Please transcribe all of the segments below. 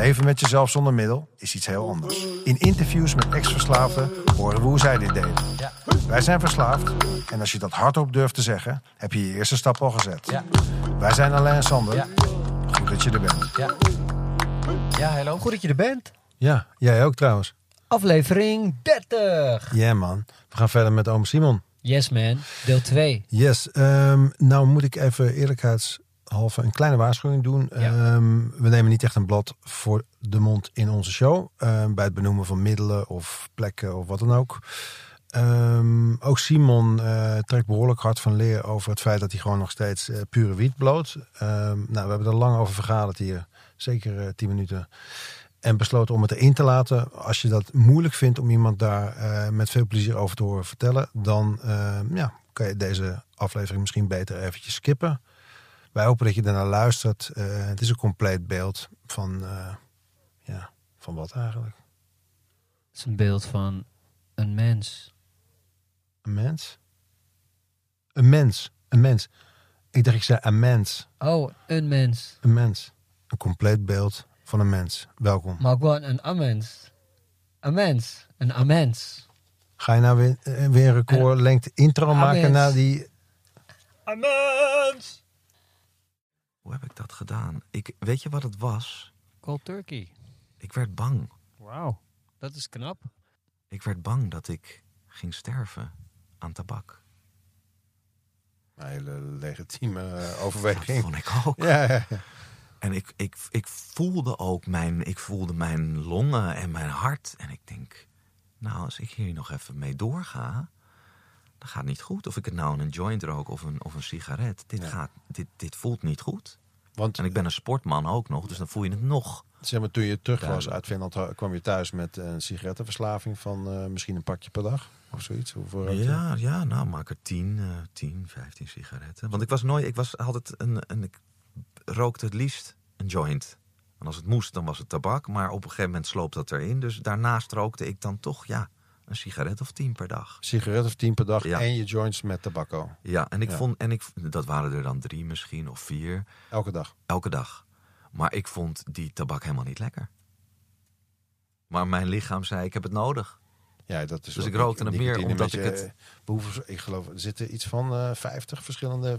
leven met jezelf zonder middel is iets heel anders. In interviews met ex-verslaafden horen we hoe zij dit deden. Ja. Wij zijn verslaafd en als je dat hardop durft te zeggen, heb je je eerste stap al gezet. Ja. Wij zijn Alain en Sander. Ja. Goed dat je er bent. Ja. Ja, loopt. Goed dat je er bent. Ja, jij ook trouwens. Aflevering 30. Ja man, we gaan verder met oom Simon. Yes man, deel 2. Yes, ehm, nou moet ik even eerlijkheidshalve een kleine waarschuwing doen. Ehm, we nemen niet echt een blad voor de mond in onze show. ehm, bij het benoemen van middelen of plekken of wat dan ook. Ehm, ook Simon eh, trekt behoorlijk hard van leer over het feit dat hij gewoon nog steeds eh, pure wiet bloot. Nou, we hebben er lang over vergaderd hier. Zeker eh, tien minuten. En besloten om het erin te laten. Als je dat moeilijk vindt om iemand daar met veel plezier over te horen vertellen, dan ja, kan je deze aflevering misschien beter eventjes skippen. Wij hopen dat je daarnaar luistert. Eh, het is een compleet beeld van, eh, ja, van wat eigenlijk? Het is een beeld van een mens. Een mens? Een mens. Een mens. Ik dacht ik zei een mens. Oh, een mens. Een mens. Een compleet beeld van een mens. Welkom. Maar ook wel een amens. Een mens. Een amens. Ga je nou weer, eh, weer een recordlengte intro maken mens. na die... Amens! Hoe heb ik dat gedaan? Ik, weet je wat het was? Cold turkey. Ik werd bang. Wauw, dat is knap. Ik werd bang dat ik ging sterven aan tabak. Een hele legitieme eh, Dat overweging. vond ik ook. Ja, ja, ja. En ik, ik, ik voelde ook mijn, ik voelde mijn longen en mijn hart. En ik denk, nou, als ik hier nog even mee doorga, dan gaat het niet goed. Of ik het nou een joint rook of een, of een sigaret. Dit, Ja. gaat, dit, dit voelt niet goed. Want En ik ben een sportman ook nog, dus dan voel je het nog. zeg maar, toen je terug was uit Finland, kwam je thuis met een sigarettenverslaving van eh, misschien een pakje per dag of zoiets. Hoeveel? Ja, ja, nou maak er 10, eh 10, 15 sigaretten. Want ik was nooit, ik was altijd een, een ik rookte het liefst een joint. En als het moest, dan was het tabak. Maar op een gegeven moment sloopt dat erin. Dus daarnaast rookte ik dan toch, ja, een sigaret of 10 per dag. Sigaret of tien per dag Ja. en je joints met tabakco. Ja, en ik Ja. vond, en ik, dat waren er dan drie misschien of vier, Elke dag. elke dag. Maar ik vond die tabak helemaal niet lekker. Maar mijn lichaam zei, ik heb het nodig. Ja, dat is Dus ik rookte het meer omdat ik het- eh, behoefte- Ik geloof, er zitten iets van eh 50 verschillende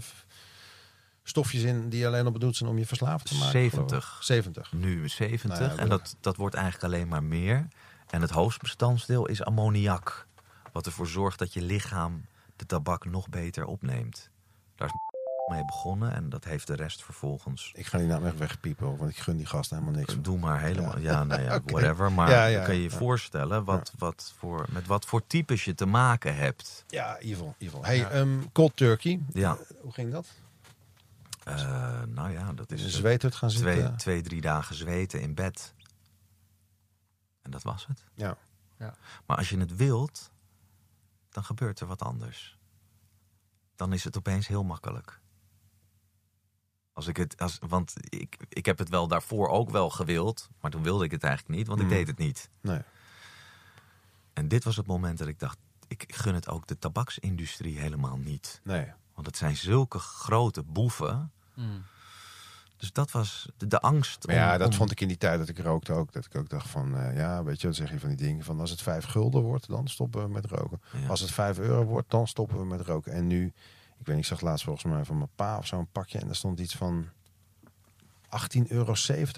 stofjes in die alleen al bedoeld zijn om je verslaafd te maken. geloof ik. 70. 70. Nu 70. Nou ja, en dat, dat wordt eigenlijk alleen maar meer. En het hoofdbestanddeel is ammoniak. Wat ervoor zorgt dat je lichaam de tabak nog beter opneemt. Daar is mee begonnen en dat heeft de rest vervolgens. Ik ga die naam echt wegpiepen, want ik gun die gast helemaal niks. Doe maar helemaal. Ja, nou ja, whatever. Maar Ja, ja, kan je je ja. voorstellen wat, wat voor, met wat voor types je te maken hebt. Ja, evil, evil. Hey, ehm, cold turkey. Ja, Eh, Hoe ging dat? eh, nou ja, dat is een eh, zweethut gaan zitten? twee, twee, drie dagen zweten in bed. En dat was het. Ja. Ja. Maar als je het wilt, dan gebeurt er wat anders. Dan is het opeens heel makkelijk. Als ik het, als, want ik, ik heb het wel daarvoor ook wel gewild, maar toen wilde ik het eigenlijk niet, want ik Mm. deed het niet. Nee. En dit was het moment dat ik dacht, ik gun het ook de tabaksindustrie helemaal niet. Nee. Want het zijn zulke grote boeven. Mm. Dus dat was de, de angst. Ja, dat om- vond ik in die tijd dat ik rookte ook. Dat ik ook dacht van, eh, ja, weet je, dan zeg je van die dingen van als het vijf gulden wordt, dan stoppen we met roken. Ja. Als het vijf euro wordt, dan stoppen we met roken. En nu, ik weet niet, ik zag laatst volgens mij van mijn pa of zo'n pakje en daar stond iets van 18,70 euro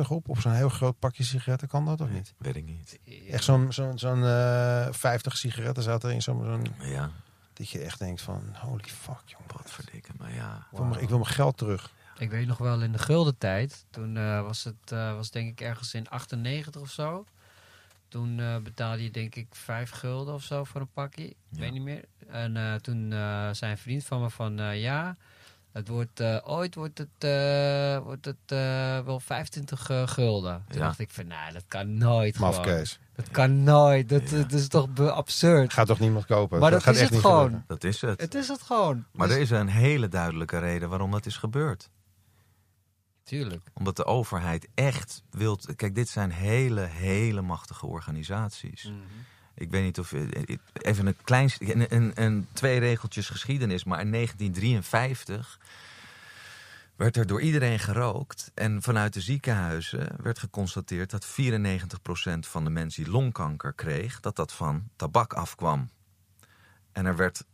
op. Op zo'n heel groot pakje sigaretten, kan dat of niet? Weet ik niet. Echt zo'n zo'n zo'n eh 50 sigaretten zat er in zo'n Ja, dat je echt denkt van, holy fuck, jongen. wat verdikke. Maar ja, ik wil mijn geld terug. Ik weet nog wel in de gulden tijd. Toen eh, was het uh, was denk ik ergens in 98 of zo. Toen uh, betaalde je denk ik 5 gulden of zo voor een pakje. Ik Ja. weet niet meer. En uh, toen zei een vriend van me van ja, Het wordt, eh, ooit wordt het, eh, wordt het eh, wel 25 eh, gulden. Toen Ja. dacht ik van, nou, dat kan nooit. Mafkees. Dat kan nooit. Dat, Ja. dat is toch absurd. Gaat toch niemand kopen? Maar dat gaat is echt het niet gewoon. gebeuren. Dat is het. Het is het gewoon. Maar Dus- er is een hele duidelijke reden waarom dat is gebeurd. Tuurlijk. Omdat de overheid echt wil. Kijk, dit zijn hele, hele machtige organisaties. Ik weet niet of. Even een klein. Een, een, een twee regeltjes geschiedenis. Maar in 1953 werd er door iedereen gerookt. En vanuit de ziekenhuizen werd geconstateerd dat 94% van de mensen die longkanker kreeg, dat dat van tabak afkwam. En er werd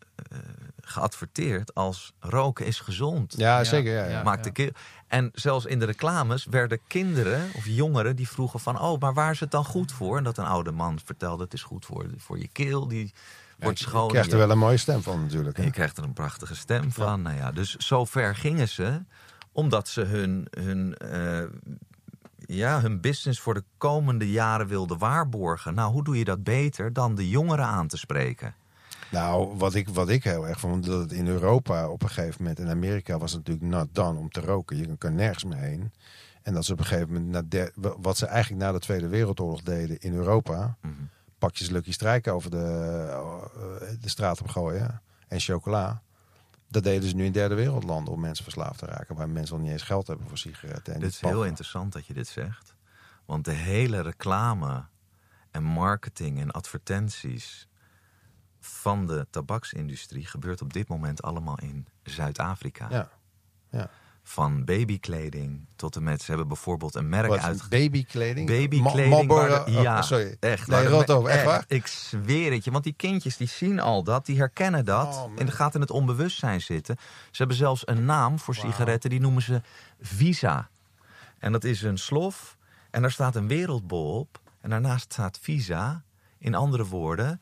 geadverteerd als roken is gezond. Ja, Ja, zeker. Ja, ja. ja. Maakt de keel. En zelfs in de reclames werden kinderen of jongeren die vroegen van... oh, maar waar is het dan goed voor? En dat een oude man vertelde, het is goed voor, voor je keel. Die wordt je schoon. krijgt er wel een mooie stem van natuurlijk. Hè? je krijgt er een prachtige stem van. Nou ja, dus zover gingen ze. Omdat ze hun, hun, eh, ja, hun business voor de komende jaren wilden waarborgen. Nou, hoe doe je dat beter dan de jongeren aan te spreken? Nou, wat ik, wat ik heel erg vond, dat het in Europa op een gegeven moment, in Amerika was het natuurlijk not done om te roken. Je kan nergens meer heen. En dat ze op een gegeven moment, na de- wat ze eigenlijk na de Tweede Wereldoorlog deden in Europa, Mhm. pakjes Lucky Strike over de, eh, de straat op gooien en chocola. Dat deden ze nu in derde wereldlanden om mensen verslaafd te raken, waar mensen al niet eens geld hebben voor sigaretten. En Dit is heel interessant dat je dit zegt. Want de hele reclame en marketing en advertenties van de tabaksindustrie gebeurt op dit moment allemaal in Zuid-Afrika. Ja. Ja. Van babykleding tot en met, ze hebben bijvoorbeeld een merk uit. babykleding? Babykleding. Ma- Marlboro- de- oh, ja, sorry. echt. Nee, rot echt waar? Ik zweer het je, want die kindjes die zien al dat, die herkennen dat. Oh, en dat gaat in het onbewustzijn zitten. Ze hebben zelfs een naam voor sigaretten, die noemen ze Visa. En dat is een slof en daar staat een wereldbol op. En daarnaast staat Visa. In andere woorden,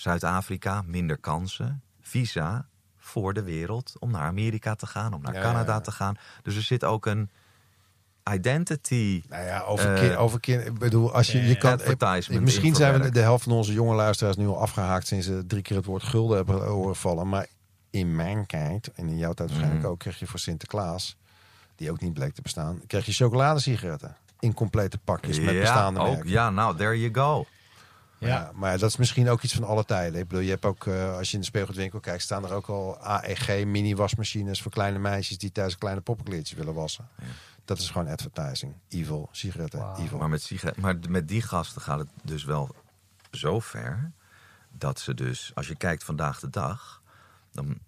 Zuid-Afrika, minder kansen. Visa voor de wereld om naar Amerika te gaan, om naar Ja, Canada ja, ja. te gaan. Dus er zit ook een identity Nou ja, over, Eh, kind, over kind, ik bedoel, als je, je kan, advertisement misschien zijn we de, helft van onze jonge luisteraars nu al afgehaakt sinds ze drie keer het woord gulden hebben horen vallen. Maar in mijn tijd, en in jouw tijd waarschijnlijk Mhm. ook, kreeg je voor Sinterklaas, die ook niet bleek te bestaan, kreeg je chocoladesigaretten. In complete pakjes met bestaande ook, merken. Ja, nou, there you go. Maar Ja. maar dat is misschien ook iets van alle tijden. Ik bedoel, je hebt ook, eh, als je in de speelgoedwinkel kijkt, staan er ook al AEG mini-wasmachines voor kleine meisjes die thuis een kleine poppenkleedjes willen wassen. Dat is gewoon advertising. Evil, sigaretten, evil. Maar met, sigaret, maar met die gasten gaat het dus wel zo ver... dat ze dus, als je kijkt vandaag de dag... dan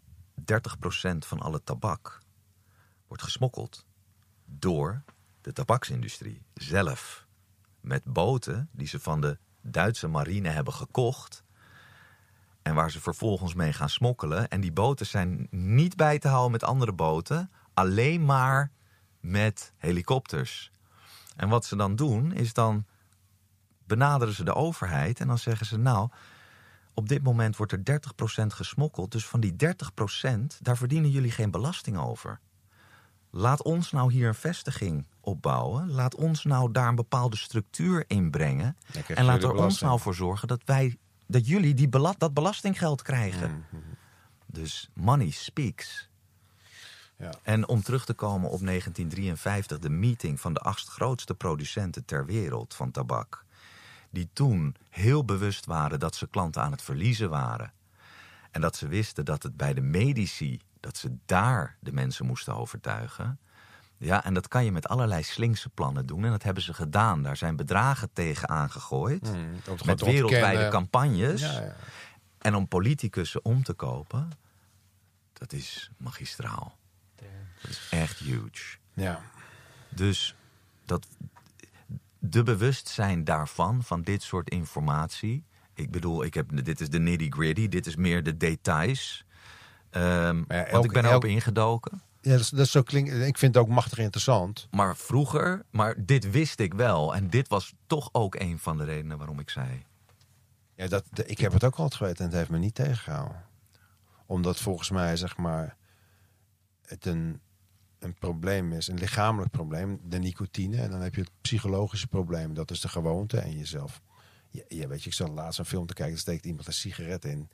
30% van alle tabak wordt gesmokkeld door de tabaksindustrie zelf. Met boten die ze van de Duitse marine hebben gekocht... en waar ze vervolgens mee gaan smokkelen. En die boten zijn niet bij te houden met andere boten... alleen maar met helikopters. En wat ze dan doen, is dan benaderen ze de overheid en dan zeggen ze: Nou, op dit moment wordt er 30% gesmokkeld. Dus van die 30%, daar verdienen jullie geen belasting over. Laat ons nou hier een vestiging opbouwen. Laat ons nou daar een bepaalde structuur in brengen. En laat er ons nou voor zorgen dat wij, dat jullie die bela- dat belastinggeld krijgen. Mhm. Dus money speaks. Ja. En om terug te komen op 1953, de meeting van de acht grootste producenten ter wereld van tabak. Die toen heel bewust waren dat ze klanten aan het verliezen waren. En dat ze wisten dat het bij de medici, dat ze daar de mensen moesten overtuigen. Ja, en dat kan je met allerlei slinkse plannen doen. En dat hebben ze gedaan. Daar zijn bedragen tegen aangegooid. Hmm, met wereldwijde campagnes. Ja, ja. En om politicussen om te kopen, dat is magistraal. Dat is echt huge. ja. Dus dat, de bewustzijn daarvan, van dit soort informatie. Ik bedoel, ik heb, dit is de nitty-gritty, dit is meer de details. Ja, want ik ben erop elke- ingedoken. Ja, dat, is, dat is zo ik vind het ook machtig interessant. Maar vroeger, maar dit wist ik wel. En dit was toch ook een van de redenen waarom ik zei. Ja, dat, de- ik heb het ook altijd geweten en het heeft me niet tegengehouden. Omdat volgens mij, zeg maar, het een, een probleem is, een lichamelijk probleem, de nicotine. En dan heb je het psychologische probleem, dat is de gewoonte en jezelf. Ja, ja, weet je, ik zat laatst een film te kijken, er steekt iemand een sigaret in.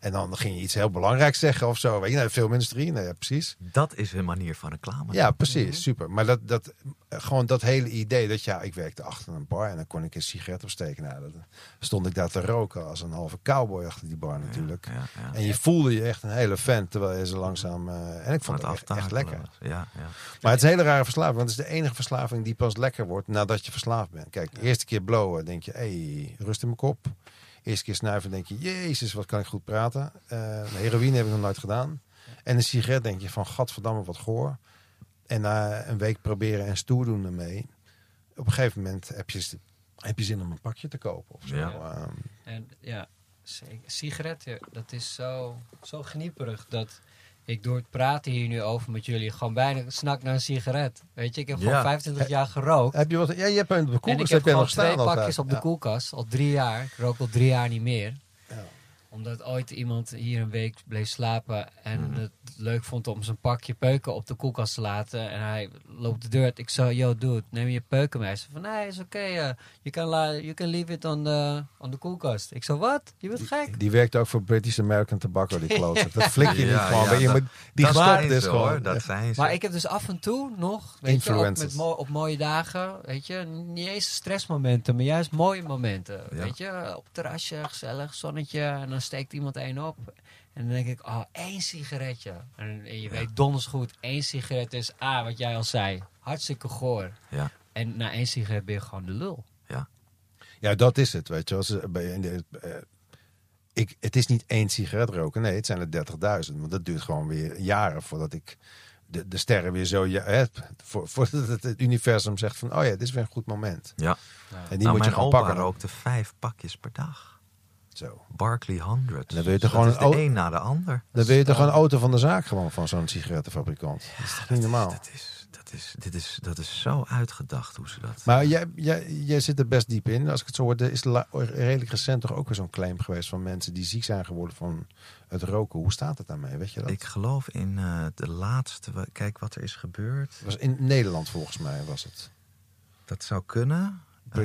En dan ging je iets heel belangrijks zeggen of zo. Weet je, nou, de filmindustrie, nou ja, precies. Dat is hun manier van reclame. Ja, precies, super. Maar dat, dat, eh, gewoon dat hele idee dat ja, ik werkte achter een bar en dan kon ik een sigaret opsteken. Nou, dan stond ik daar te roken als een halve cowboy achter die bar natuurlijk. Ja, ja. En je voelde je echt een hele fan terwijl je ze langzaam. eh, en ik vond het echt, lekker. ja. Maar het is een hele rare verslaving, want het is de enige verslaving die pas lekker wordt nadat je verslaafd bent. Kijk, de eerste keer blowen denk je, hé, hey, rust in mijn kop. Eerste keer snuiven denk je, jezus, wat kan ik goed praten. Eh, heroïne heb ik nog nooit gedaan. En een sigaret denk je van, gadverdamme, wat goor. En na een week proberen en stoer doen ermee. Op een gegeven moment heb je, heb je zin om een pakje te kopen of zo. Ja. Ehm, En ja. Sigaretten, dat is zo, zo gnieperig dat ik door het praten hier nu over met jullie gewoon bijna snak naar een sigaret. Weet je, ik heb Ja. gewoon 25 jaar gerookt. heb je wat? Ja, je hebt een de En ik koelkast heb heb gewoon nog twee altijd. pakjes op de Ja. koelkast, al drie jaar. Ik rook al drie jaar niet meer. Ja. Omdat ooit iemand hier een week bleef slapen en Mhm. het leuk vond om zijn pakje peuken op de koelkast te laten. En hij loopt de deur uit. Ik zei, yo dude, neem je peuken mee. Hij zei van, nee, is oké. eh, you, can la- you can leave it on the, on de koelkast. Ik zei, wat? Je bent gek? Die werkt ook voor British American Tobacco, die klootzak. Dat flik je niet gewoon. ja, je, dat- die dat gestopt zijn is ze, gewoon. Dat zijn ze. Maar ik heb dus af en toe nog, weet je, met mo- op mooie dagen, weet je, niet eens stressmomenten, maar juist mooie momenten. Ja. Weet je, op het terrasje, gezellig, zonnetje, en dan steekt iemand één op. En dan denk ik, oh, één sigaretje. En, en je weet donders goed, één sigaret is, ah, wat jij al zei, hartstikke goor. Ja. En na één sigaret ben je gewoon de lul. Ja, dat is het. Weet je, als, bij, in de, eh, ik, het is niet één sigaret roken. Nee, het zijn er 30.000. Want dat duurt gewoon weer jaren voordat ik de, de sterren weer zo ja, heb. Voor, voordat het, het universum zegt van, oh ja, dit is weer een goed moment. Ja. En die Nou, moet je mijn gewoon opa pakken. rookte vijf pakjes per dag. Zo. Barclay 100. Dan wil je gewoon een de een na de ander. Dan wil je toch gewoon een auto van de zaak gewoon van zo'n sigarettenfabrikant. Dat is toch niet normaal. Dat is, dat, is, dit is, dat is zo uitgedacht hoe ze dat... Maar jij, jij, jij zit er best diep in. Als ik het zo hoor, er is redelijk recent toch ook weer zo'n claim geweest van mensen die ziek zijn geworden van het roken. Hoe staat het daarmee? Weet je dat? Ik geloof in eh, de laatste... Kijk wat er is gebeurd. Was in Nederland volgens mij was het. Dat zou kunnen. Eh,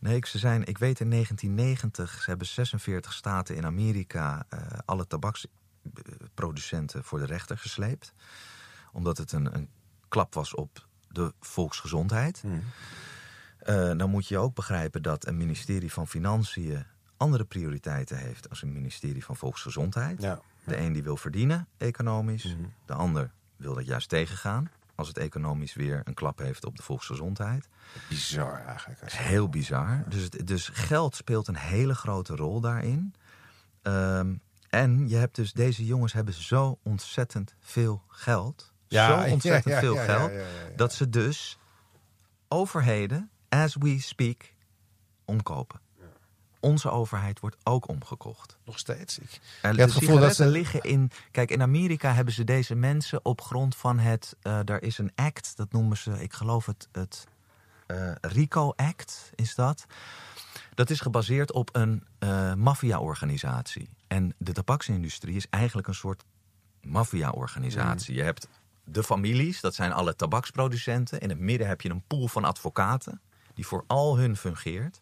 nee, ze zijn, ik weet in 1990, ze hebben 46 staten in Amerika eh, alle tabaksproducenten voor de rechter gesleept. Omdat het een, een klap was op de volksgezondheid. Hmm. Eh, dan moet je ook begrijpen dat een ministerie van Financiën andere prioriteiten heeft als een ministerie van Volksgezondheid. Ja. De een die wil verdienen, economisch. Mhm. De ander wil dat juist tegengaan. Als het economisch weer een klap heeft op de volksgezondheid. Bizar eigenlijk. Heel bizar. Dus, het- dus geld speelt een hele grote rol daarin. Ehm, en je hebt dus, deze jongens hebben zo ontzettend veel geld. zo ontzettend ja, ja, veel ja, geld. ja, ja, ja. Dat ze dus overheden, as we speak, omkopen. Onze overheid wordt ook omgekocht. Nog steeds. Ik, hebt de het gevoel dat ze- liggen in... Kijk, in Amerika hebben ze deze mensen op grond van het... eh daar is een act, dat noemen ze, ik geloof het, het eh, RICO Act is dat. Dat is gebaseerd op een eh maffia-organisatie. En de tabaksindustrie is eigenlijk een soort maffia-organisatie. Je hebt de families, dat zijn alle tabaksproducenten. In het midden heb je een pool van advocaten die voor al hun fungeert.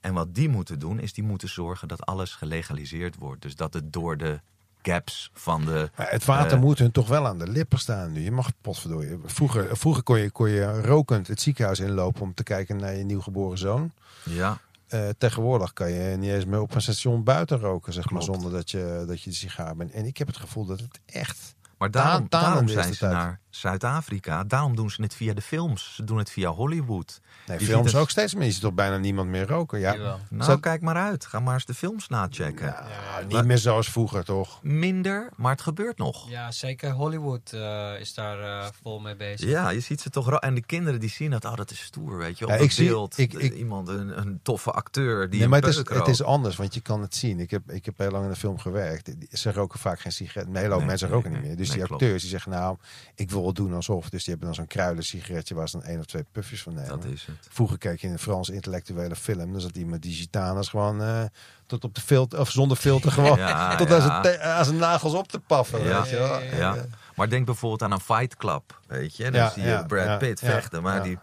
En wat die moeten doen, is die moeten zorgen dat alles gelegaliseerd wordt. Dus dat het door de gaps van de. maar het water Eh. moet hun toch wel aan de lippen staan nu. Je mag potverdooien. Vroeger, vroeger kon, je, kon je rokend het ziekenhuis inlopen om te kijken naar je nieuwgeboren zoon. Ja, Eh, tegenwoordig kan je niet eens meer op een station buiten roken, zeg maar, zonder dat je, dat je de sigaar bent. En ik heb het gevoel dat het echt. maar daarom, daarom zijn ze naar Zuid-Afrika. Daarom doen ze het via de films. Ze doen het via Hollywood. Nee, Je films het- ook steeds meer. Je ziet toch bijna niemand meer roken. Ja. Nou, Zo- kijk maar uit. Ga maar eens de films nachecken. Ja, niet meer zoals vroeger, toch? Minder, maar het gebeurt nog. Ja, zeker Hollywood eh, is daar eh, vol mee bezig. Ja, je ziet ze toch. En de kinderen die zien dat, oh, dat is stoer, weet je. Op Ja, het ik zie- beeld, ik- de- ik- iemand, een, een toffe acteur die Nee, maar het is, het is anders, want je kan het zien. Ik heb, ik heb heel lang in de film gewerkt. Ze roken vaak geen sigaret. Een hele hoop Nee, mensen nee, roken niet meer. Dus Nee, die klopt. acteurs die zeggen, nou, ik wil doen alsof. Dus die hebben dan zo'n kruiden sigaretje waar ze dan één of twee puffjes van nemen. Dat is het. Vroeger keek je in een Franse intellectuele film. Dan zat die met die gitaners gewoon eh, tot op de filter, of zonder filter gewoon. Ja, tot ja. aan, zijn te- aan zijn nagels op te paffen. Ja. Weet je wel. Ja. Maar denk bijvoorbeeld aan een Fight Club, weet je. Dan Ja, zie je ja, Brad ja, Pitt ja, vechten, maar ja. die...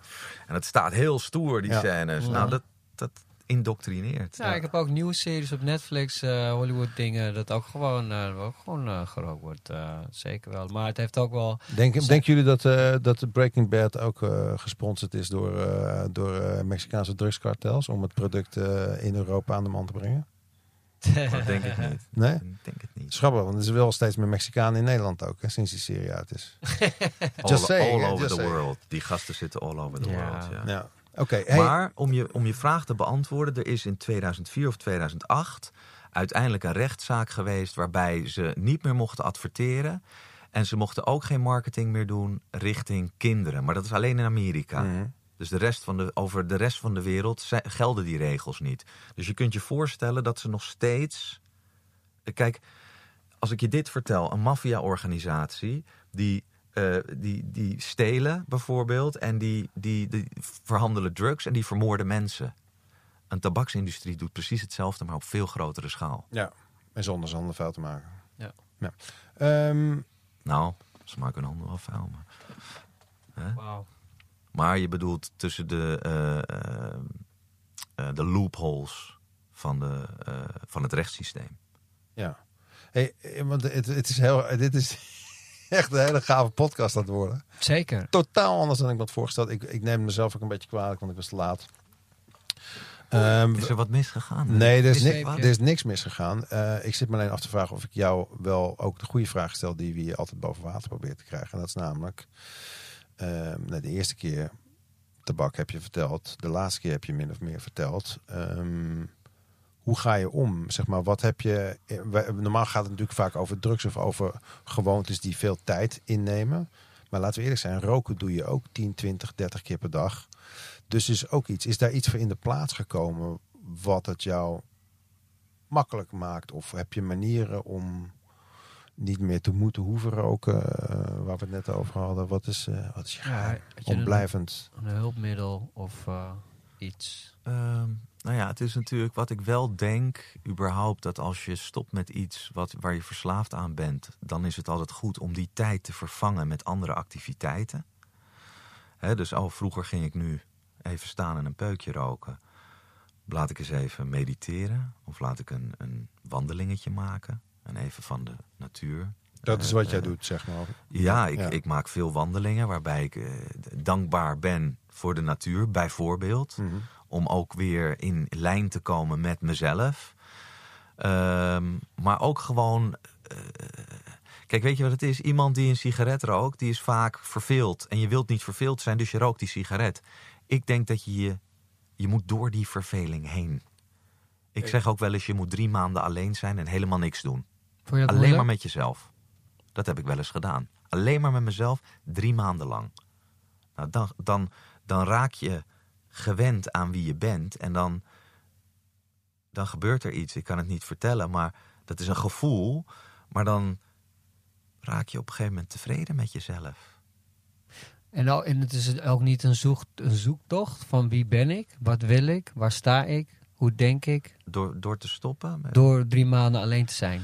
En het staat heel stoer, die Ja. scènes. Nou, dat, dat geïndoctrineerd. Ja, ik heb ook nieuwe series op Netflix, eh, Hollywood dingen, dat ook gewoon, eh, ook gewoon eh, gerookt wordt. eh, zeker wel. Maar het heeft ook wel... Denken, Ze- denken jullie dat, eh dat Breaking Bad ook eh, gesponsord is door, eh, door eh, Mexicaanse drugskartels om het product eh, in Europa aan de man te brengen? Dat denk ik niet. Nee? Ik denk het niet. Schappig, want er is wel steeds meer Mexicanen in Nederland ook, hè, sinds die serie uit is. All, Just saying, all hè, over just the saying. world. Die gasten zitten all over the world. Ja. Ja. Hey, Maar om je, om je vraag te beantwoorden, er is in 2004 of 2008 uiteindelijk een rechtszaak geweest waarbij ze niet meer mochten adverteren. En ze mochten ook geen marketing meer doen richting kinderen. Maar dat is alleen in Amerika. Mhm. Dus de rest van de, over de rest van de wereld gelden die regels niet. Dus je kunt je voorstellen dat ze nog steeds. Kijk, als ik je dit vertel, een maffia-organisatie die, eh, die, die stelen bijvoorbeeld en die, die, die verhandelen drugs en die vermoorden mensen. Een tabaksindustrie doet precies hetzelfde, maar op veel grotere schaal. ja, en zonder zonder vuil te maken. Ja. ja. Ehm, Nou, ze maken hun handen wel vuil. Maar, Wauw. maar je bedoelt tussen de, eh, eh, eh, de loopholes van, de, eh, van het rechtssysteem. ja. Hey, want het, het is heel, dit is echt een hele gave podcast aan het worden. Zeker. totaal anders dan ik me had voorgesteld. Ik, ik neem mezelf ook een beetje kwalijk, want ik was te laat. Ehm, Is er wat misgegaan? nee, er is, ni- er- is niks misgegaan. Eh, ik zit me alleen af te vragen of ik jou wel ook de goede vraag stel die we altijd boven water proberen te krijgen. En dat is namelijk, ehm, nou, de eerste keer tabak heb je verteld, de laatste keer heb je min of meer verteld. Ehm, hoe ga je om? Zeg maar, wat heb je. eh, Normaal gaat het natuurlijk vaak over drugs of over gewoontes die veel tijd innemen. Maar laten we eerlijk zijn, roken doe je ook 10, 20, 30 keer per dag. Dus is ook iets. Is daar iets voor in de plaats gekomen wat het jou makkelijk maakt? Of heb je manieren om niet meer te moeten hoeven roken? eh, waar we het net over hadden. Wat is, eh, wat is je Ja, geheim? had je een- Onblijvend. Een hulpmiddel of eh, iets. Ehm, nou ja, het is natuurlijk wat ik wel denk, überhaupt, dat als je stopt met iets wat, waar je verslaafd aan bent, dan is het altijd goed om die tijd te vervangen met andere activiteiten. Dus oh, vroeger ging ik nu even staan en een peukje roken. Laat ik eens even mediteren of laat ik een, een wandelingetje maken en even van de natuur. Dat is wat jij eh, doet, zeg maar. Ja, ik, Ja. ik maak veel wandelingen waarbij ik eh, dankbaar ben voor de natuur, bijvoorbeeld Mhm. om ook weer in lijn te komen met mezelf. Ehm, maar ook gewoon. eh, kijk, weet je wat het is? Iemand die een sigaret rookt, die is vaak verveeld. En je wilt niet verveeld zijn, dus je rookt die sigaret. Ik denk dat je je, je moet door die verveling heen. Ik Ik- zeg ook wel eens, je moet drie maanden alleen zijn en helemaal niks doen. Alleen moeilijk? maar met jezelf. Dat heb ik wel eens gedaan. Alleen maar met mezelf, drie maanden lang. Nou, dan, dan, dan raak je gewend aan wie je bent en dan, dan gebeurt er iets. Ik kan het niet vertellen, maar dat is een gevoel. Maar dan raak je op een gegeven moment tevreden met jezelf. En, al, en het is ook niet een, zoek, een zoektocht van wie ben ik, wat wil ik, waar sta ik, hoe denk ik, Door, door te stoppen. door drie maanden alleen te zijn.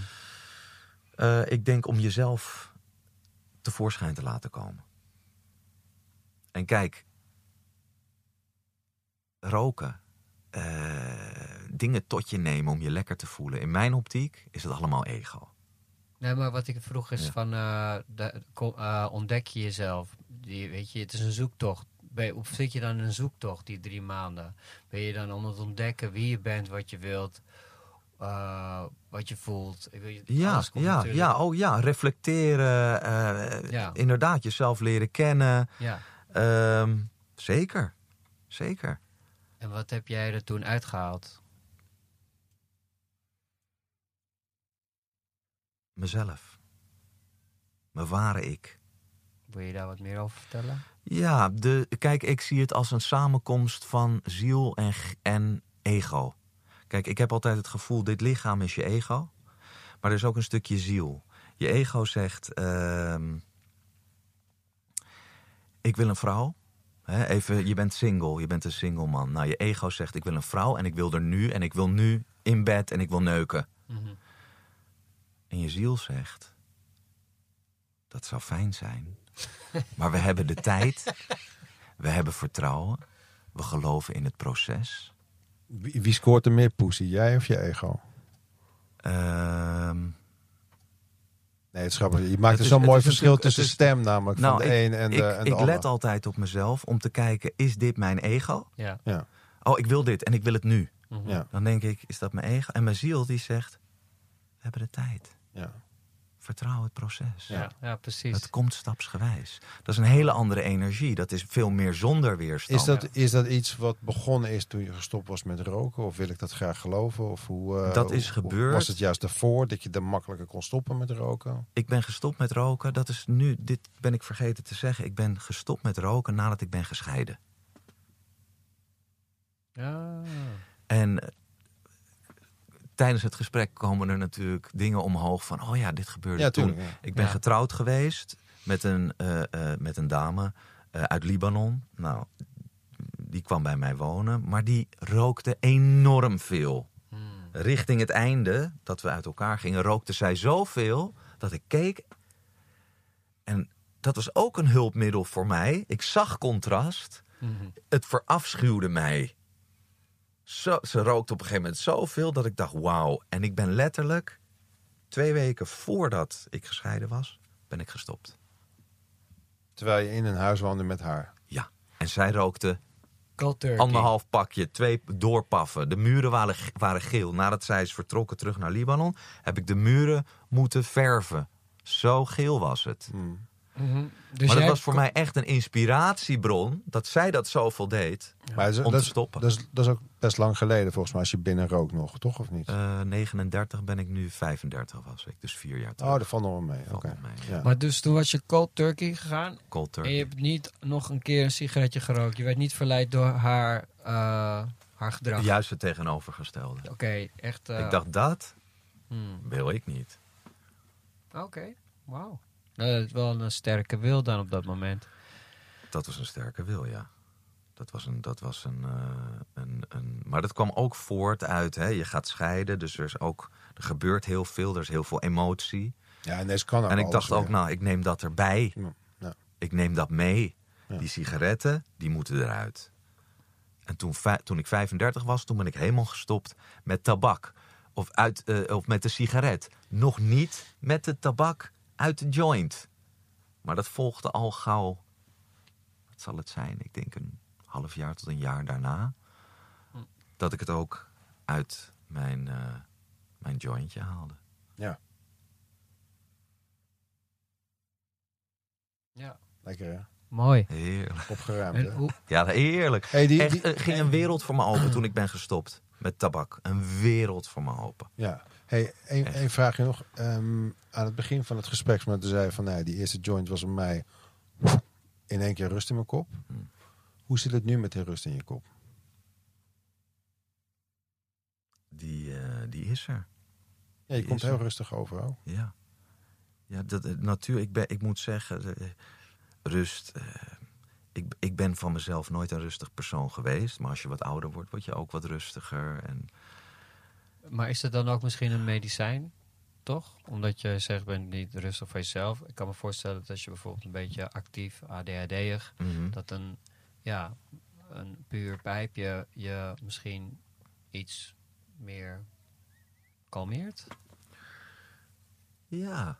Eh, ik denk om jezelf tevoorschijn te laten komen. En kijk, roken, eh, dingen tot je nemen om je lekker te voelen. In mijn optiek is het allemaal ego. Nee, maar wat ik vroeg is Ja. van, eh, de, ontdek je jezelf? Die, weet je, het is een zoektocht. Ben of zit je dan in een zoektocht, die drie maanden? Ben je dan om het ontdekken wie je bent, wat je wilt, eh, wat je voelt? Ik weet, Ja, ja, natuurlijk- ja, oh ja, reflecteren, eh, Ja. inderdaad, jezelf leren kennen. ja. Ehm, zeker, zeker. En wat heb jij er toen uitgehaald? Mezelf. Mijn ware ik. Wil je daar wat meer over vertellen? Ja, de, kijk, ik zie het als een samenkomst van ziel en, en ego. Kijk, ik heb altijd het gevoel, dit lichaam is je ego. Maar er is ook een stukje ziel. Je ego zegt, ehm, ik wil een vrouw. Even, je bent single, je bent een single man. Nou, je ego zegt, ik wil een vrouw en ik wil er nu. En ik wil nu in bed en ik wil neuken. Mhm. En je ziel zegt, dat zou fijn zijn. Maar we hebben de tijd, we hebben vertrouwen, we geloven in het proces. Wie, wie scoort er meer pussy? Jij of je ego? Ehm, Nee, het is grappig. Je maakt Het er is- zo'n mooi verschil tussen is- stem namelijk nou, van de ik- een en de, ik en de ik ander. let altijd op mezelf om te kijken, is dit mijn ego? Ja. Ja, Oh, ik wil dit en ik wil het nu. Mhm. ja, Dan denk ik, is dat mijn ego? En mijn ziel die zegt, we hebben de tijd. ja. Vertrouw het proces. Ja, ja, precies. Het komt stapsgewijs. Dat is een hele andere energie. Dat is veel meer zonder weerstand. Is dat, is dat iets wat begonnen is toen je gestopt was met roken? Of wil ik dat graag geloven? Of hoe, eh, Dat is gebeurd. Was het juist daarvoor dat je er makkelijker kon stoppen met roken? Ik ben gestopt met roken. Dat is nu, dit ben ik vergeten te zeggen. Ik ben gestopt met roken nadat ik ben gescheiden. Ja. En tijdens het gesprek komen er natuurlijk dingen omhoog van... oh ja, dit gebeurde Ja, toen. ja. Ik ben Ja. getrouwd geweest met een, eh, eh, met een dame eh, uit Libanon. Nou, die kwam bij mij wonen. Maar die rookte enorm veel. Hmm. Richting het einde, dat we uit elkaar gingen, rookte zij zoveel dat ik keek. En dat was ook een hulpmiddel voor mij. Ik zag contrast. Mhm. Het verafschuwde mij. Zo, ze rookte op een gegeven moment zoveel dat ik dacht, wauw. En ik ben letterlijk twee weken voordat ik gescheiden was, ben ik gestopt. Terwijl je in een huis woonde met haar. Ja. En zij rookte anderhalf pakje, twee doorpaffen. De muren waren, waren geel. Nadat zij is vertrokken terug naar Libanon, heb ik de muren moeten verven. Zo geel was het. Hmm. Mhm. Dus maar dat jij was voor mij echt een inspiratiebron dat zij dat zoveel deed. Maar Om dat te is- stoppen. Dat is, dat is ook best lang geleden volgens mij als je binnen rookt nog, toch of niet? Eh 39 ben ik nu, 35 was ik. Dus vier jaar terug. oh, dat valt nog wel mee. Valt Oké. nog mee. Ja. Maar dus toen was je cold turkey gegaan Cold en turkey. je hebt niet nog een keer een sigaretje gerookt. Je werd niet verleid door haar, eh, haar gedrag. Juist het tegenovergestelde. Oké, echt. eh, Ik dacht, dat hmm. wil ik niet. Oké, wauw. Dat is wel een sterke wil dan op dat moment. Dat was een sterke wil, ja. Dat was een. Dat was een, eh, een, een maar dat kwam ook voort uit. Hè, je gaat scheiden, dus er, is ook, er gebeurt heel veel. Er is heel veel emotie. ja, en deze kan ook en ik dacht ook, nou, ik neem dat erbij. Ja, ja. Ik neem dat mee. Ja. Die sigaretten, die moeten eruit. En toen, toen ik 35 was, toen ben ik helemaal gestopt met tabak. Of, uit, eh, of met de sigaret. Nog niet met de tabak uit de joint. Maar dat volgde al gauw. Wat zal het zijn? Ik denk een half jaar tot een jaar daarna. Dat ik het ook uit mijn, eh, mijn jointje haalde. Ja, Ja. lekker hè? Mooi. Heerlijk. Opgeruimd Ja, heerlijk. Hey, die, Echt, er ging een wereld voor me open toen ik ben gestopt met tabak. Een wereld voor me open. Ja. Hey, één vraagje nog. Ehm, aan het begin van het gesprek, maar toen zei je van, nee, die eerste joint was bij mij in één keer rust in mijn kop. Hmm. Hoe zit het nu met die rust in je kop? Die, eh, die is er. Ja, je Die komt heel er. rustig over. Oh. Ja. Ja, dat, eh, natuur, ik, ben, ik moet zeggen, eh, rust. ik, ik ben van mezelf nooit een rustig persoon geweest. Maar als je wat ouder wordt, word je ook wat rustiger. En maar is het dan ook misschien een medicijn? Toch? Omdat je zegt, ben niet rustig voor jezelf. Ik kan me voorstellen dat als je bijvoorbeeld een beetje actief, ADHD'ig, mhm. dat een, ja, een puur pijpje je misschien iets meer kalmeert. Ja,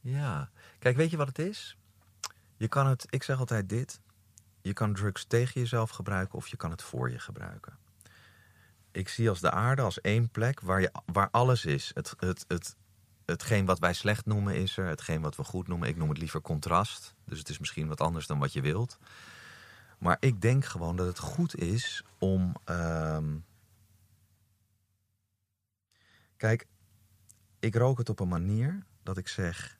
ja. Kijk, weet je wat het is? Je kan het, ik zeg altijd dit. Je kan drugs tegen jezelf gebruiken of je kan het voor je gebruiken. Ik zie als de aarde als één plek waar, je, waar alles is. Het, het, het, hetgeen wat wij slecht noemen is er. Hetgeen wat we goed noemen. Ik noem het liever contrast. Dus het is misschien wat anders dan wat je wilt. Maar ik denk gewoon dat het goed is om. ehm, Kijk, ik rook het op een manier dat ik zeg.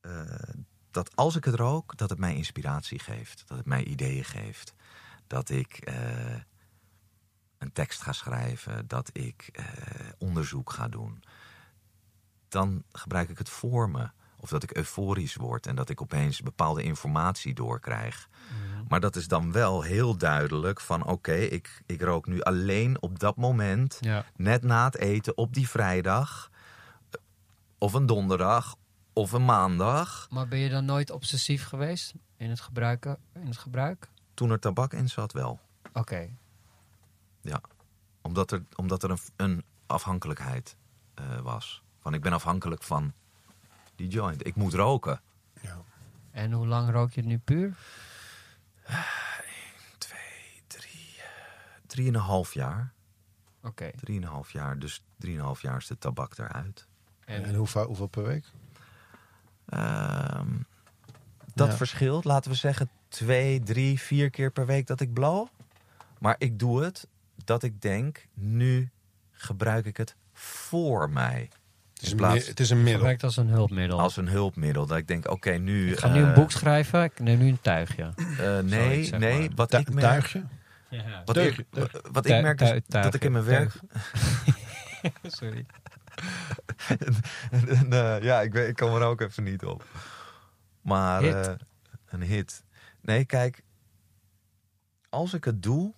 eh, dat als ik het rook, dat het mij inspiratie geeft. Dat het mij ideeën geeft. Dat ik eh, een tekst ga schrijven. Dat ik eh, onderzoek ga doen. Dan gebruik ik het voor me. Of dat ik euforisch word en dat ik opeens bepaalde informatie doorkrijg. Maar dat is dan wel heel duidelijk van oké, ik, ik rook nu alleen op dat moment Ja. net na het eten op die vrijdag, of een donderdag, of een maandag, Maar ben je dan nooit obsessief geweest in het gebruiken? In het gebruik? toen er tabak in zat wel. Oké. Omdat er, omdat er een, een afhankelijkheid eh, was. Van ik ben afhankelijk van die joint. Ik moet roken. Ja. En hoe lang rook je het nu puur? Twee, drie, eh, drieënhalf jaar. Oké. Drieënhalf jaar. Dus drieënhalf jaar is de tabak eruit. En, En, hoe, va- hoeveel per week? Ehm, dat Ja. verschilt. Laten we zeggen twee, drie, vier keer per week dat ik blow. Maar ik doe het dat ik denk, nu gebruik ik het voor mij. Het is een, plaats- mi- het is een middel. gebruikt als een hulpmiddel. Als een hulpmiddel. Dat ik denk, oké, nu... ik ga nu een eh, boek schrijven. Ik neem nu een tuigje. eh, nee, nee. maar. Wat Tu- ik een merk... tuigje? Ja. Wat, ik, wat ik merk is dat ik in mijn werk... Sorry. en, en, eh, ja, ik, weet, ik kom er ook even niet op. Maar Hit. eh, een hit. Nee, kijk. Als ik het doe,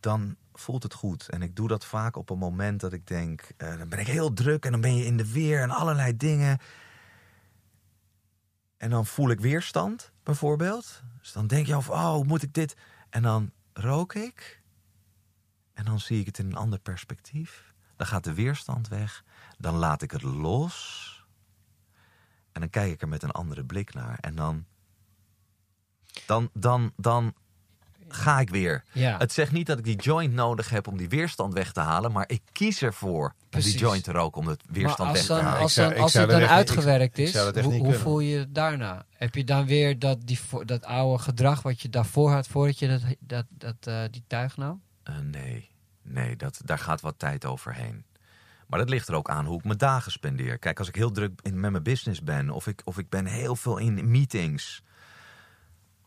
dan voelt het goed. En ik doe dat vaak op een moment dat ik denk... eh, dan ben ik heel druk en dan ben je in de weer en allerlei dingen. En dan voel ik weerstand, bijvoorbeeld. Dus dan denk je of, oh, moet ik dit? En dan rook ik. En dan zie ik het in een ander perspectief. Dan gaat de weerstand weg. Dan laat ik het los. En dan kijk ik er met een andere blik naar. En dan. Dan, dan, dan ga ik weer. Ja. Het zegt niet dat ik die joint nodig heb om die weerstand weg te halen. Maar ik kies ervoor om die joint te roken om het weerstand weg te dan, halen. als, dan, het dan uitgewerkt is, hoe, voel je het daarna? Heb je dan weer dat, die, dat oude gedrag wat je daarvoor had, voordat je dat, dat, dat, eh, die tuig nam? Eh, nee, nee dat, daar gaat wat tijd overheen. Maar dat ligt er ook aan hoe ik mijn dagen spendeer. Kijk, als ik heel druk in, met mijn business ben... Of ik, of ik ben heel veel in meetings...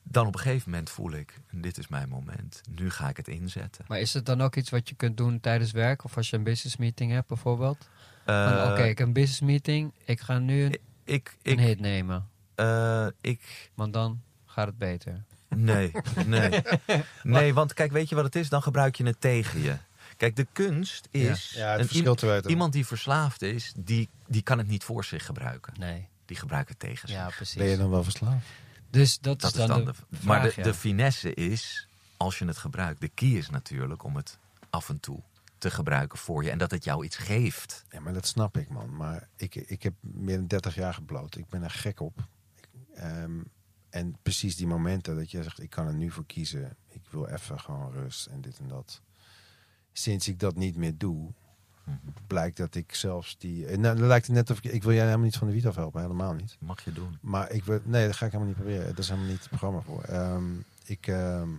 dan op een gegeven moment voel ik... dit is mijn moment, nu ga ik het inzetten. Maar is het dan ook iets wat je kunt doen tijdens werk? Of als je een business meeting hebt bijvoorbeeld? Eh, Oké, ik heb een business meeting. Ik ga nu een, ik, een ik, hit nemen. eh, ik, Want dan gaat het beter. Nee, nee. Nee, want kijk, weet je wat het is? Dan gebruik je het tegen je. Kijk, de kunst is... Ja, het een- verschil te weten. Iemand die verslaafd is, die, die kan het niet voor zich gebruiken. Nee. Die gebruikt het tegen zich. Ja, precies. Ben je dan wel verslaafd? Dus dat, Dat is dan, de, maar de, ja. de finesse is, als je het gebruikt, de key is natuurlijk om het af en toe te gebruiken voor je. En dat het jou iets geeft. Ja, maar dat snap ik, man. Maar ik, ik heb meer dan 30 jaar gebloot. Ik ben er gek op. Ik, ehm, en precies die momenten dat je zegt, ik kan er nu voor kiezen. Ik wil even gewoon rust en dit en dat. Sinds ik dat niet meer doe. Blijkt dat ik zelfs die... en Nou, dan lijkt het net of ik... Ik wil jij helemaal niet van de wiet afhelpen, helemaal niet. Mag je doen. Maar ik wil... Nee, dat ga ik helemaal niet proberen. Dat is helemaal niet het programma voor. Ehm, ik... ehm,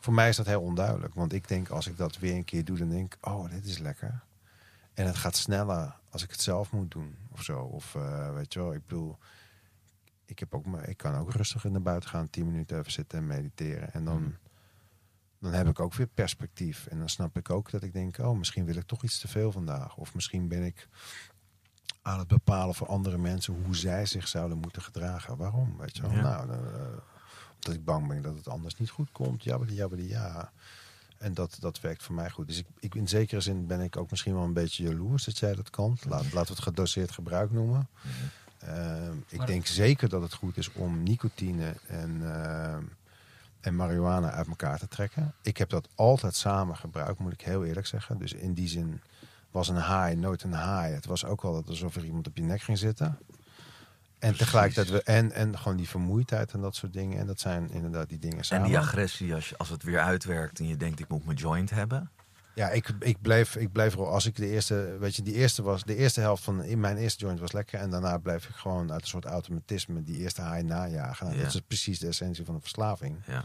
voor mij is dat heel onduidelijk. Want ik denk, als ik dat weer een keer doe, dan denk ik... Oh, dit is lekker. En het gaat sneller als ik het zelf moet doen. Of zo. Of eh, weet je wel, ik bedoel... Ik, heb ook, maar ik kan ook rustig naar buiten gaan, tien minuten even zitten en mediteren. En dan, Mhm. Dan heb ik ook weer perspectief. En dan snap ik ook dat ik denk, oh, misschien wil ik toch iets te veel vandaag. Of misschien ben ik aan het bepalen voor andere mensen hoe zij zich zouden moeten gedragen. Waarom? Weet je wel? Ja. Nou, dan, eh, omdat ik bang ben dat het anders niet goed komt. Jabbedi, jabbedi, ja. En dat, dat werkt voor mij goed. Dus ik, ik, in zekere zin ben ik ook misschien wel een beetje jaloers dat jij dat kan. Laat, laten we het gedoseerd gebruik noemen. Ehm, ik Maar- denk zeker dat het goed is om nicotine en, ehm, en marihuana uit elkaar te trekken. Ik heb dat altijd samen gebruikt, moet ik heel eerlijk zeggen. Dus in die zin was een haai nooit een haai. Het was ook wel alsof er iemand op je nek ging zitten. En tegelijkertijd, we, en, en gewoon die vermoeidheid en dat soort dingen. En dat zijn inderdaad die dingen En samen. die agressie, als, je, als het weer uitwerkt en je denkt, ik moet mijn joint hebben. Ja, ik, ik, bleef, ik bleef er als ik de eerste, weet je, die eerste was, de eerste helft van in mijn eerste joint was lekker. En daarna bleef ik gewoon uit een soort automatisme die eerste haai najagen. Nou, Ja. Dat is precies de essentie van een verslaving. Ja.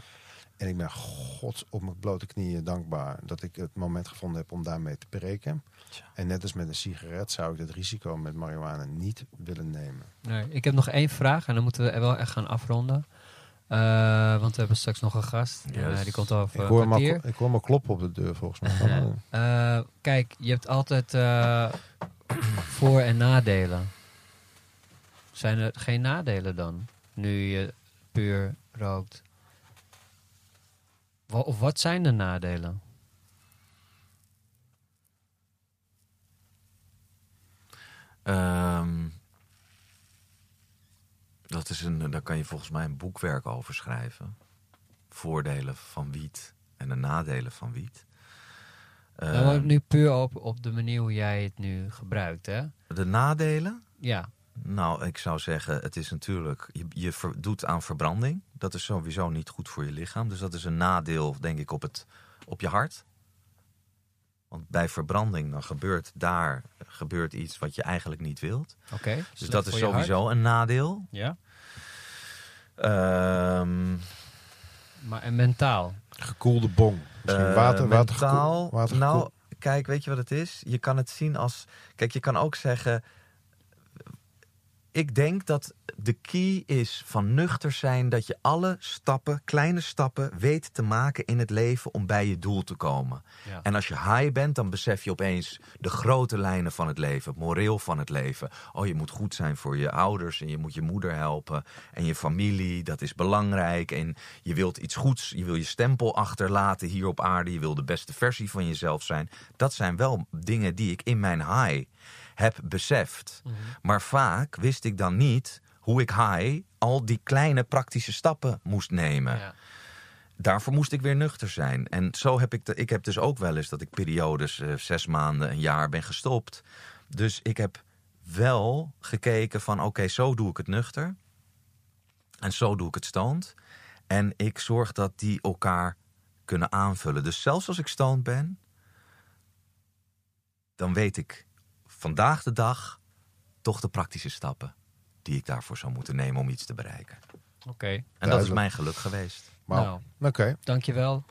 En ik ben god op mijn blote knieën dankbaar dat ik het moment gevonden heb om daarmee te breken. Tja. En net als met een sigaret zou ik het risico met marihuana niet willen nemen. Nee, ik heb nog één vraag en dan moeten we wel echt gaan afronden. Eh, want we hebben straks nog een gast. En, Yes. eh, die komt over Ik hoor, kwartier. ik hoor al kloppen op de deur volgens mij. Eh, kijk, je hebt altijd eh, voor- en nadelen. Zijn er geen nadelen dan? Nu je puur rookt. Wa- Of wat zijn de nadelen? Ehm, dat is een, daar kan je volgens mij een boekwerk over schrijven. Voordelen van wiet en de nadelen van wiet. Eh, Nou, maar nu puur op, op de manier hoe jij het nu gebruikt, hè? de nadelen? Ja, Nou, ik zou zeggen, het is natuurlijk, je, je ver- doet aan verbranding. Dat is sowieso niet goed voor je lichaam. Dus dat is een nadeel, denk ik, op, het, op je hart. Want bij verbranding, dan gebeurt daar gebeurt iets wat je eigenlijk niet wilt. oké. Dus dat is hart. sowieso een nadeel. Ja, Ehm maar en mentaal? Gekoelde bong. Misschien water, water, mentaal, water nou, kijk, weet je wat het is? Je kan het zien als... Kijk, je kan ook zeggen... Ik denk dat de key is van nuchter zijn... dat je alle stappen, kleine stappen, weet te maken in het leven... om bij je doel te komen. Ja. En als je high bent, dan besef je opeens de grote lijnen van het leven, het moreel van het leven. Oh, je moet goed zijn voor je ouders en je moet je moeder helpen en je familie, dat is belangrijk. En je wilt iets goeds, je wil je stempel achterlaten hier op aarde, je wil de beste versie van jezelf zijn. Dat zijn wel dingen die ik in mijn high heb beseft. Maar vaak wist ik dan niet hoe ik high al die kleine praktische stappen moest nemen Ja. daarvoor moest ik weer nuchter zijn. En zo heb ik, de, ik heb dus ook wel eens dat ik periodes, eh, zes maanden, een jaar ben gestopt. Dus ik heb wel gekeken van oké, zo doe ik het nuchter. En zo doe ik het stoned. En ik zorg dat die elkaar kunnen aanvullen. Dus zelfs als ik stoned ben, dan weet ik vandaag de dag toch de praktische stappen die ik daarvoor zou moeten nemen om iets te bereiken. Oké. En dat is mijn geluk geweest. Nou, Oké. dankjewel.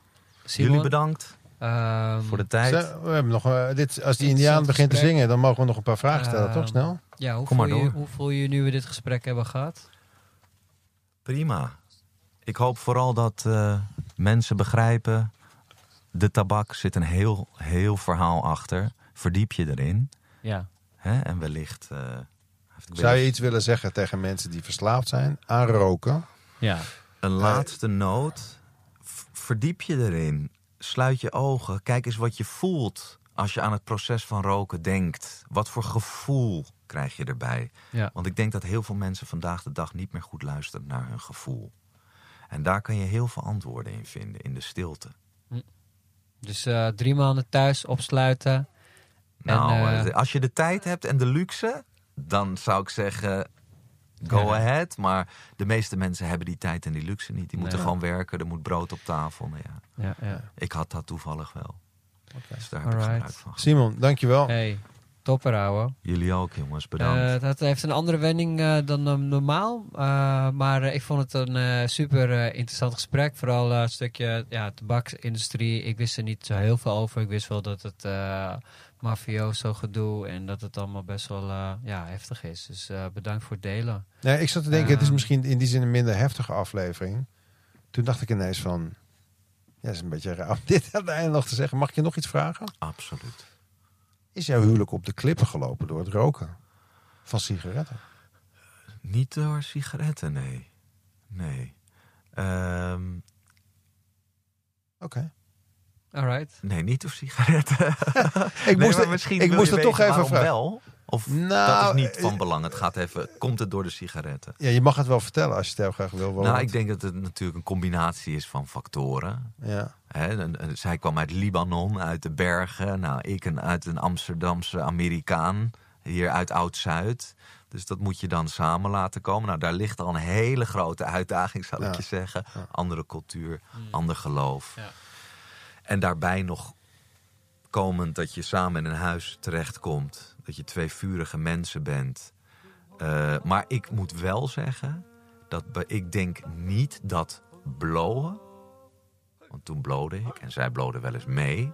Simon. Jullie bedankt Ehm, voor de tijd. Zo, We hebben nog, eh, dit, als die Indiaan begint te zingen, dan mogen we nog een paar vragen stellen, Ehm, toch? Snel? Ja, hoe Kom voel, maar je, door. hoe voel je nu we dit gesprek hebben gehad? Prima. Ik hoop vooral dat eh, mensen begrijpen. De tabak zit een heel, heel verhaal achter. Verdiep je erin. Ja. Hè? En wellicht. eh, heeft ik Zou je iets willen zeggen tegen mensen die verslaafd zijn aan roken? Ja. een laatste noot. Verdiep je erin. Sluit je ogen. Kijk eens wat je voelt als je aan het proces van roken denkt. Wat voor gevoel krijg je erbij? Ja. Want ik denk dat heel veel mensen vandaag de dag niet meer goed luisteren naar hun gevoel. En daar kan je heel veel antwoorden in vinden, in de stilte. Dus eh, drie maanden thuis opsluiten. Nou, En, eh, eh, als je de tijd hebt en de luxe, dan zou ik zeggen, go Ja. ahead. Maar de meeste mensen hebben die tijd en die luxe niet. Die moeten gewoon werken, er moet brood op tafel. Nou ja, Ja, ja. ik had dat toevallig wel. Dus daar heb ik Alright. gebruik van. Simon, dankjewel. Hey, topper ouwe. Jullie ook, jongens. Bedankt. Eh, dat heeft een andere wending eh, dan normaal. Eh, maar eh, ik vond het een eh, super eh, interessant gesprek. Vooral het stukje ja, tabaksindustrie. Ik wist er niet zo heel veel over. Ik wist wel dat het eh mafioso gedoe en dat het allemaal best wel eh, ja, heftig is. Dus eh, bedankt voor het delen. Nee, ik zat te denken, het is Ehm. misschien in die zin een minder heftige aflevering. Toen dacht ik ineens van, ja, het is een beetje raar om dit aan het einde nog te zeggen. Mag ik je nog iets vragen? Absoluut. Is jouw huwelijk op de klippen gelopen door het roken van sigaretten? Niet door sigaretten, nee. Nee. Ehm, Oké. Alright. nee, niet door sigaretten. Ik Nee, moest, er- misschien ik moest er toch weten even waarom vragen. wel? Of dat Nou, is niet van eh, belang. Het gaat even, komt het door de sigaretten? Ja, je mag het wel vertellen als je het heel graag wil. Nou, ik denk dat het natuurlijk een combinatie is van factoren. Ja. En zij kwam uit Libanon, uit de bergen. Nou, ik een, uit een Amsterdamse Amerikaan, hier uit Oud-Zuid. Dus dat moet je dan samen laten komen. Nou, daar ligt al een hele grote uitdaging, zal ik je zeggen. Ja. Andere cultuur, ander geloof. Ja. En daarbij nog komend dat je samen in een huis terechtkomt. Dat je twee vurige mensen bent. Eh, maar ik moet wel zeggen dat ik denk niet dat blowen. Want toen blode ik en zij blode wel eens mee.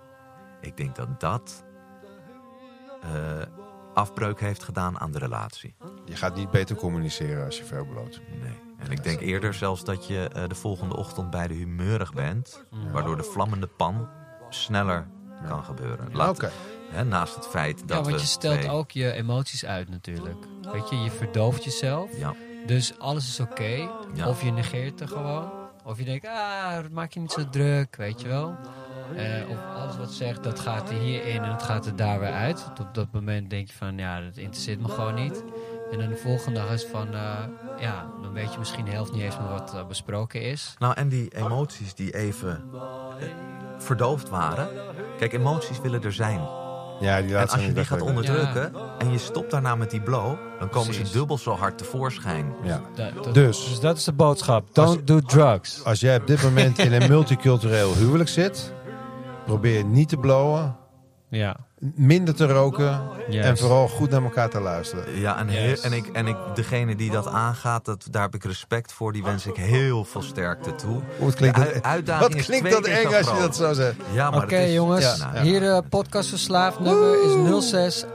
Ik denk dat dat eh, afbreuk heeft gedaan aan de relatie. Je gaat niet beter communiceren als je veel bloot. Nee. En ik denk eerder zelfs dat je eh, de volgende ochtend bij de humeurig bent. Waardoor de vlammende pan sneller kan gebeuren. Laat- Oké. hè, naast het feit dat ja, want we je stelt twee- ook je emoties uit natuurlijk. Weet je, je verdooft jezelf. Ja, Dus alles is oké. Ja. Of je negeert er gewoon. Of je denkt, ah, maak je niet zo druk, weet je wel. Eh, of alles wat zegt, dat gaat er hierin en het gaat er daar weer uit. Op dat moment denk je van, ja, dat interesseert me gewoon niet. En dan de volgende dag is van, eh, ja, dan weet je misschien de helft niet eens meer wat eh, besproken is. Nou, en die emoties die even verdoofd waren, Kijk, emoties willen er zijn. Ja, die En laat als je die gaat onderdrukken. en je stopt daarna met die blow, dan komen Precies. ze dubbel zo hard tevoorschijn. Ja. Da- Dus. dus dat is de boodschap. Don't do drugs. Als jij op dit moment in een multicultureel huwelijk zit, probeer niet te blowen, Ja. minder te roken en vooral goed naar elkaar te luisteren. Ja, en, en, ik, en ik, degene die dat aangaat, dat, daar heb ik respect voor. Die wens ik heel veel sterkte toe. Hoe klinkt dat, ui- uitdaging wat klinkt dat eng als je dat zo zegt? Ja, maar Oké het is- jongens, ja, ja. hier uh, podcast verslaafd nummer is 0685164264.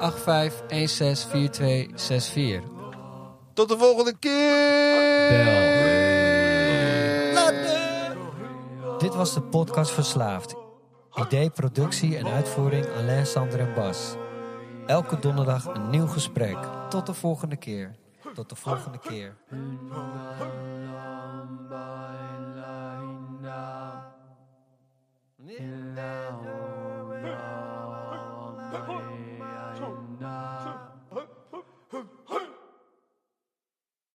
Tot de volgende keer! Dit was de podcast Verslaafd. Idee, productie en uitvoering Alain, Sander en Bas. Elke donderdag een nieuw gesprek. Tot de volgende keer. Tot de volgende keer.